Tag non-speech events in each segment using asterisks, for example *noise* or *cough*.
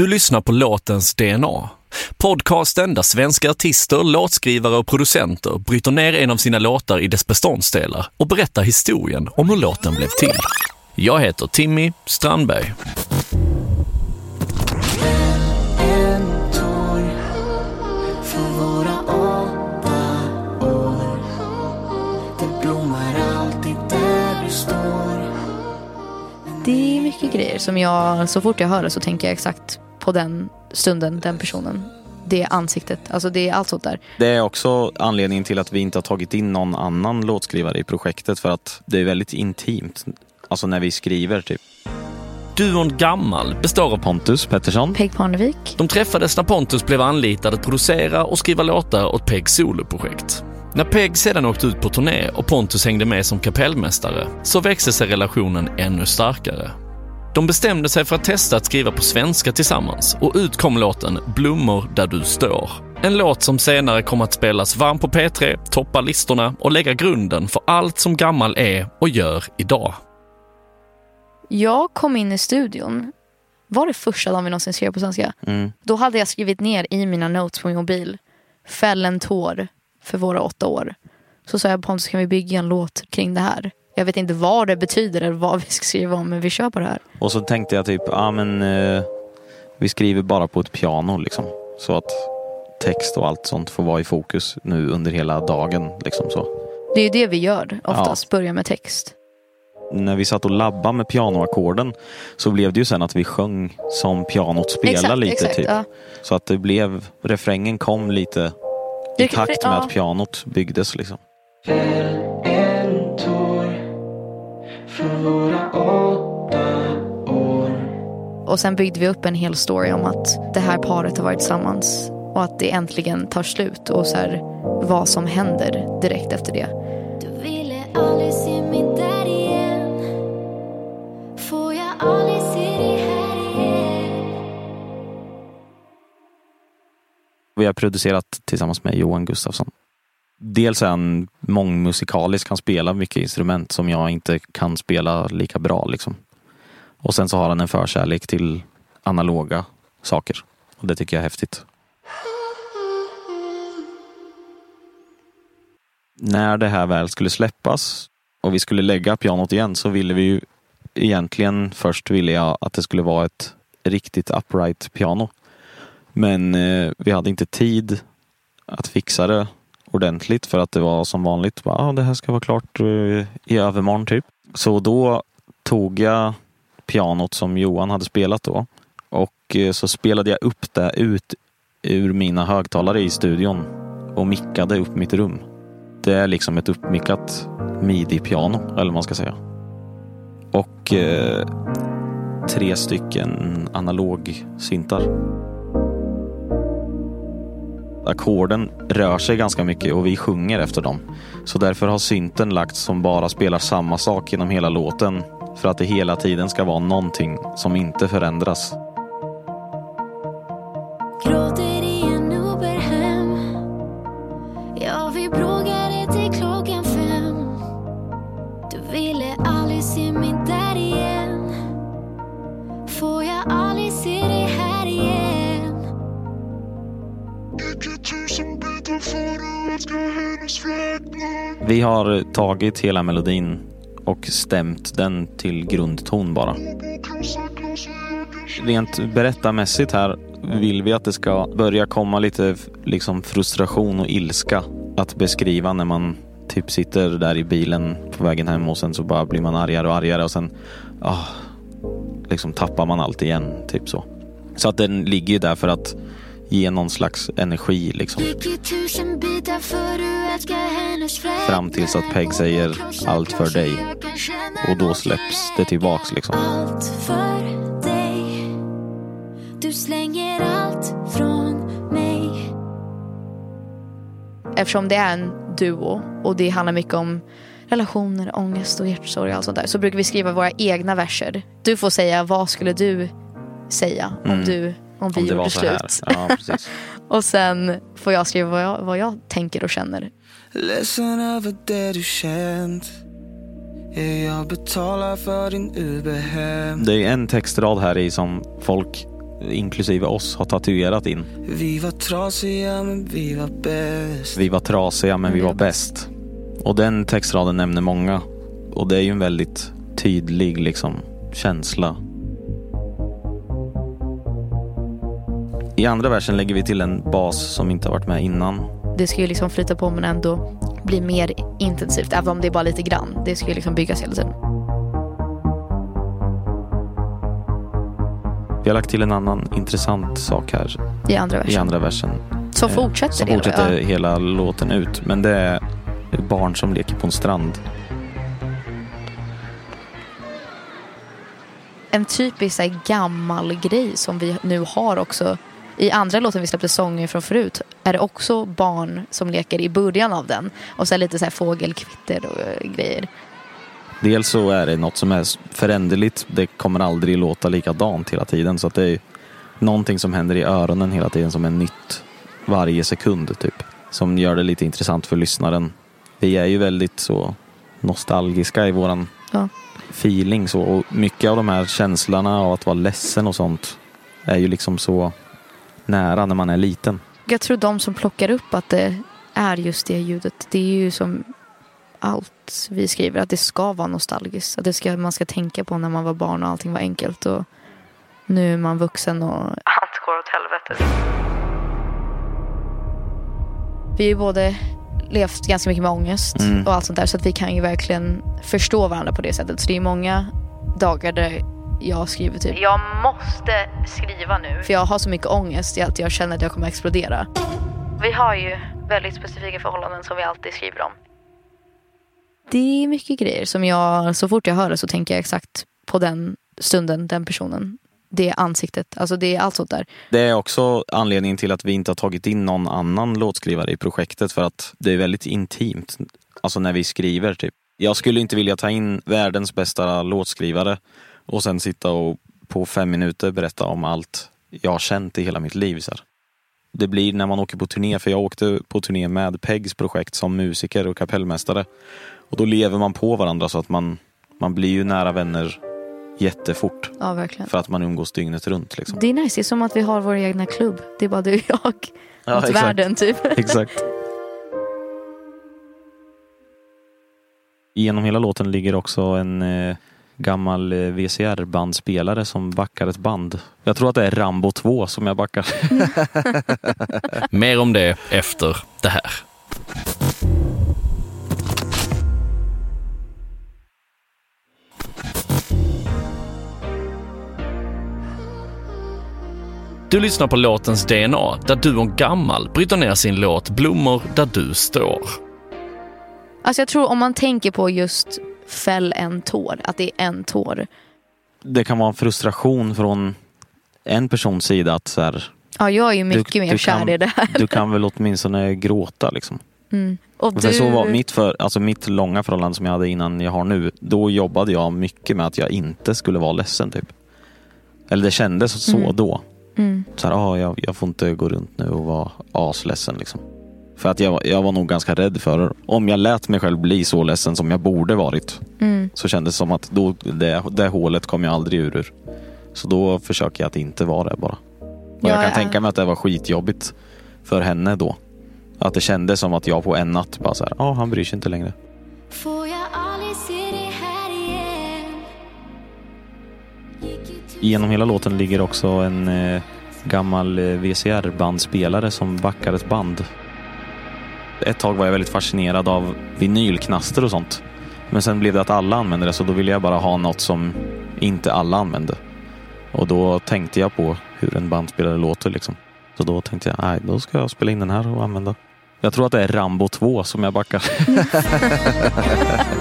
Du lyssnar på låtens DNA. Podcasten där svenska artister, låtskrivare och producenter bryter ner en av sina låtar i dess beståndsdelar och berättar historien om hur låten blev till. Jag heter Timmy Strandberg. Det är mycket grejer som jag, så fort jag hör det så tänker jag exakt på den stunden, den personen. Det ansiktet, alltså det är allt sånt där. Det är också anledningen till att vi inte har tagit in någon annan låtskrivare i projektet för att det är väldigt intimt. Alltså när vi skriver typ. Duon Gammal består av Pontus Pettersson. Peg Parnevik. De träffades när Pontus blev anlitad att producera och skriva låtar åt Pegs soloprojekt. När Peg sedan åkte ut på turné och Pontus hängde med som kapellmästare så växte sig relationen ännu starkare. De bestämde sig för att testa att skriva på svenska tillsammans och ut kom låten Blommor där du står. En låt som senare kom att spelas varm på P3, toppa listorna och lägga grunden för allt som Gammal är och gör idag. Jag kom in i studion, var det första dagen vi någonsin skrev på svenska? Mm. Då hade jag skrivit ner i mina notes på min mobil, fäll en tår för våra åtta år. Så sa jag Pontus, kan vi bygga en låt kring det här? Jag vet inte vad det betyder eller vad *laughs* vi ska skriva om, men vi kör på det här. Och så tänkte jag typ, ja men eh, vi skriver bara på ett piano liksom. Så att text och allt sånt får vara i fokus nu under hela dagen. Liksom så. Det är ju det vi gör oftast, börja med text. När vi satt och labbade med pianoackorden så blev det ju sen att vi sjöng som pianot spelar Exakt, lite. exakt, typ. ja. Så att det blev, refrängen kom lite i Det- takt med ja. att pianot byggdes. Liksom. Tår våra åtta år Och sen byggde vi upp en hel story om att det här paret har varit tillsammans och att det äntligen tar slut och så här, vad som händer direkt efter det. Du ville aldrig se mig där igen Får jag aldrig se dig här igen Vi har producerat tillsammans med Johan Gustafsson. Dels är han mångmusikalisk, han spelar mycket instrument som jag inte kan spela lika bra. Liksom. Och sen så har han en förkärlek till analoga saker. Och det tycker jag är häftigt. När det här väl skulle släppas och vi skulle lägga pianot igen så ville vi ju egentligen först ville jag att det skulle vara ett riktigt upright piano. Men eh, vi hade inte tid att fixa det ordentligt för att det var som vanligt. Bara, ah, det här ska vara klart eh, i övermorgon typ. Så då tog jag pianot som Johan hade spelat då och eh, så spelade jag upp det ut ur mina högtalare i studion och mickade upp mitt rum. Det är liksom ett uppmickat midi-piano eller vad man ska säga. Och eh, tre stycken analog syntar ackorden rör sig ganska mycket och vi sjunger efter dem. Så därför har synten lagts som bara spelar samma sak genom hela låten. För att det hela tiden ska vara någonting som inte förändras. Gråter i en Uber hem Ja, vi bråkade till klockan fem Du ville aldrig se mig där Vi har tagit hela melodin och stämt den till grundton bara. Rent berättarmässigt här vill vi att det ska börja komma lite liksom frustration och ilska att beskriva när man typ sitter där i bilen på vägen hem och sen så bara blir man argare och argare och sen ah, liksom tappar man allt igen. Typ så. Så att den ligger ju där för att ge någon slags energi liksom. Fram tills att Peg säger allt för dig. Och då släpps det tillbaks liksom. Allt för dig Du slänger allt från mig Eftersom det är en duo och det handlar mycket om relationer, ångest och hjärtsorg och allt sånt där så brukar vi skriva våra egna verser. Du får säga vad skulle du säga om, Mm. du, om vi Om det var gjorde slut. Ja, precis. *laughs* och sen får jag skriva vad jag, vad jag tänker och känner. Ledsen över det du känt Ja, jag betalar för din Uber hem Det är en textrad här i som folk inklusive oss, har tatuerat in. Vi var trasiga men vi var bäst. Vi var trasiga men vi var bäst. Och den textraden nämner många. Och det är ju en väldigt tydlig liksom, känsla. I andra versen lägger vi till en bas som inte har varit med innan. Det ska ju liksom flyta på men ändå bli mer intensivt. Även om det är bara lite grann. Det ska ju liksom byggas hela tiden. Vi har lagt till en annan intressant sak här I andra i versen. andra versen. Som Eh, fortsätter Som fortsätter ja. hela låten ut. Men det är barn som leker på en strand. En typisk här, gammal grej som vi nu har också. I andra låten vi släppte sånger från förut är det också barn som leker i början av den. Och så är lite så här fågelkvitter och eh, grejer. Dels så är det något som är föränderligt. Det kommer aldrig låta likadant hela tiden. Så att det är någonting som händer i öronen hela tiden som är nytt varje sekund typ. Som gör det lite intressant för lyssnaren. Vi är ju väldigt så nostalgiska i våran Ja. feeling. Så, och mycket av de här känslorna av att vara ledsen och sånt är ju liksom så nära när man är liten. Jag tror de som plockar upp att det är just det ljudet. Det är ju som allt vi skriver. Att det ska vara nostalgiskt. Att det ska, man ska tänka på när man var barn och allting var enkelt. Och nu är man vuxen och allt går åt helvete. Vi har ju både levt ganska mycket med ångest Mm. och allt sånt där. Så att vi kan ju verkligen förstå varandra på det sättet. Så det är många dagar där jag skriver typ Jag måste skriva nu. För jag har så mycket ångest i att jag känner att jag kommer explodera. Vi har ju väldigt specifika förhållanden som vi alltid skriver om. Det är mycket grejer som jag, så fort jag hör det så tänker jag exakt på den stunden, den personen. Det ansiktet, alltså det är allt sånt där. Det är också anledningen till att vi inte har tagit in någon annan låtskrivare i projektet för att det är väldigt intimt. Alltså när vi skriver typ. Jag skulle inte vilja ta in världens bästa låtskrivare och sen sitta och på fem minuter berätta om allt jag har känt i hela mitt liv. Så här. Det blir när man åker på turné, för jag åkte på turné med Pegs projekt som musiker och kapellmästare. Och då lever man på varandra så att man, man blir ju nära vänner jättefort. Ja, verkligen. För att man umgås dygnet runt. Liksom. Det är nice, det är som att vi har vår egna klubb. Det är bara du och jag *laughs* Ja, mot exakt. världen typ. *laughs* Exakt. Genom hela låten ligger också en eh, gammal eh, VCR-bandspelare som backar ett band. Jag tror att det är Rambo 2 som jag backar. *laughs* Mer om det efter det här. Du lyssnar på låtens DNA där duon Gammal bryter ner sin låt Blommor där du står. Alltså jag tror om man tänker på just fäll en tår, att det är en tår. Det kan vara en frustration från en persons sida att så här, Ja, jag är ju mycket Du- mer du kär kan- i det här. du kan väl åtminstone gråta liksom. Mm. Och Och du... så var mitt, för, alltså mitt långa förhållande som jag hade innan jag har nu, då jobbade jag mycket med att jag inte skulle vara ledsen typ. Eller det kändes så Mm. då. Mm. Så här, ah, jag, jag får inte gå runt nu och vara asledsen liksom. För att jag, jag var nog ganska rädd för, om jag lät mig själv bli så ledsen som jag borde varit, Mm. så kändes det som att då, det, det hålet kom jag aldrig ur, ur. Så då försöker jag att inte vara det bara. Och jag Ja, kan ja. tänka mig att det var skitjobbigt för henne då. Att det kändes som att jag på en natt bara så här, ja ah, han bryr sig inte längre. Får jag aldrig se dig här igen Genom hela låten ligger också en eh, gammal eh, VCR-bandspelare som backar ett band. Ett tag var jag väldigt fascinerad av vinylknaster och sånt. Men sen blev det att alla använde det så då ville jag bara ha något som inte alla använde. Och då tänkte jag på hur en bandspelare låter liksom. Så då tänkte jag, nej då ska jag spela in den här och använda. Jag tror att det är Rambo 2 som jag backar. *laughs* *laughs*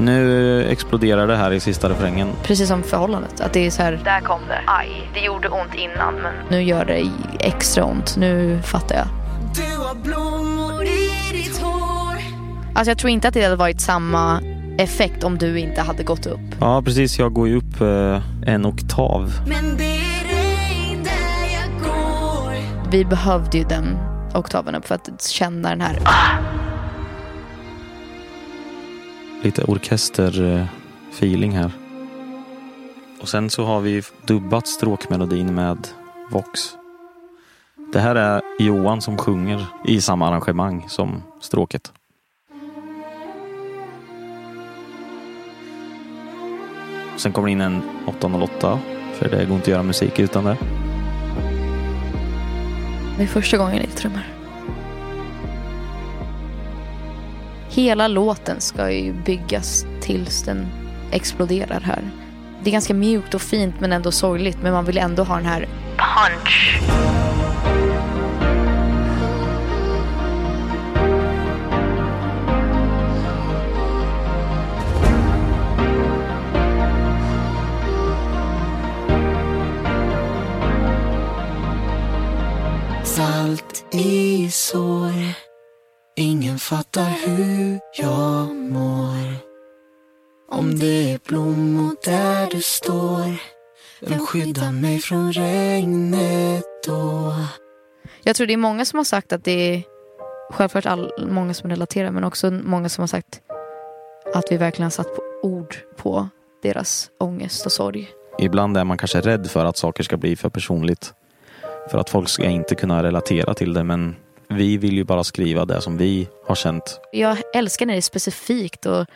Nu exploderar det här i sista refrängen. Precis som förhållandet. Att det är så här, där kom det. Aj, det gjorde ont innan men nu gör det extra ont. Nu fattar jag. Du har blommor i ditt hår Alltså jag tror inte att det hade varit samma effekt om du inte hade gått upp. Ja precis, jag går ju upp eh, en oktav. Men det är där jag går Vi behövde ju den oktaven upp för att känna den här. Lite orkesterfeeling här. Och sen så har vi dubbat stråkmelodin med Vox. Det här är Johan som sjunger i samma arrangemang som stråket. Sen kommer det in en 808, för det går inte att göra musik utan det. Det är första gången jag trummar. Hela låten ska ju byggas tills den exploderar här. Det är ganska mjukt och fint men ändå sorgligt men man vill ändå ha den här punch. Salt i sår fattar hur jag mår Om det är blommor där du står Vem skyddar mig från regnet då? Jag tror det är många som har sagt att det är självklart all, många som relaterar men också många som har sagt att vi verkligen har satt på ord på deras ångest och sorg. Ibland är man kanske rädd för att saker ska bli för personligt. För att folk ska inte kunna relatera till det men vi vill ju bara skriva det som vi har känt. Jag älskar när det är specifikt och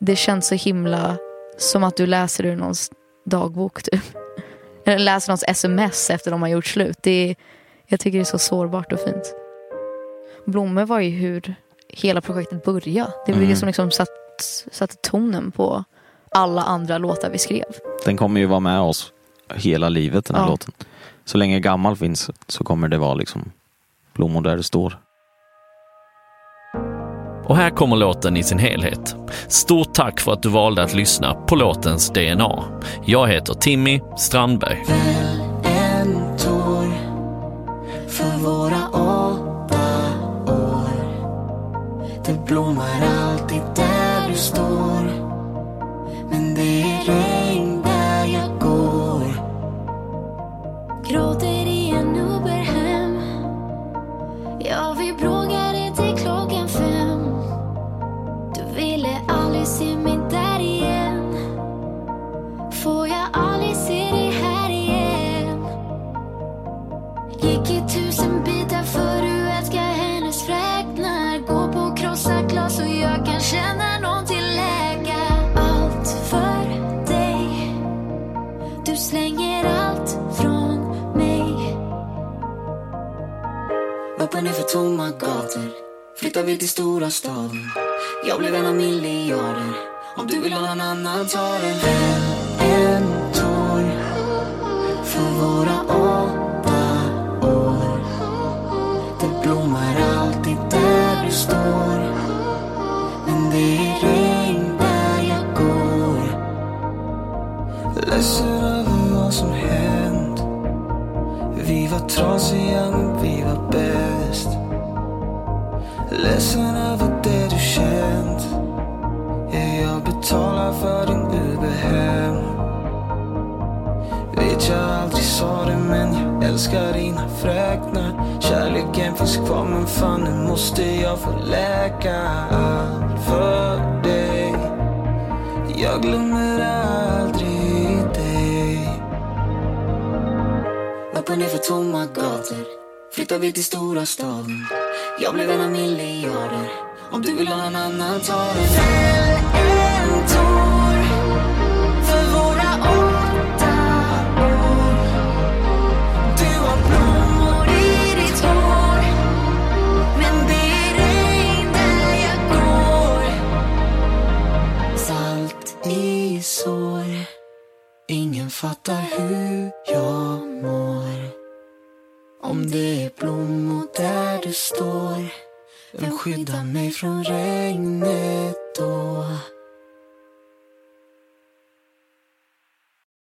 det känns så himla som att du läser ur någons dagbok typ. *laughs* Eller läser någons sms efter de har gjort slut. Det är, jag tycker det är så sårbart och fint. Blommor var ju hur hela projektet började. Det var Mm. det som liksom satt, satte tonen på alla andra låtar vi skrev. Den kommer ju vara med oss hela livet den här Ja. låten. Så länge gammal finns så kommer det vara liksom blommor där det står. Och här kommer låten i sin helhet. Stort tack för att du valde att lyssna på låtens DNA. Jag heter Timmy Strandberg. Våra åtta år Det blommar Flyttar vi till stora staden Jag blev en av miljarder. Om du vill ha någon annan ta den Väl en tår För våra åtta år. Det blommar alltid där du står. Men det är regn där jag går. Ledsen över vad som hänt. Vi var trasiga men vi var bäst kvar men fan nu måste jag få läka allt för dig. Jag glömmer aldrig dig. Upp ner för tomma gator Flyttar vi till stora staden. Jag blev en av miljarder Om du vill ha en annan ta den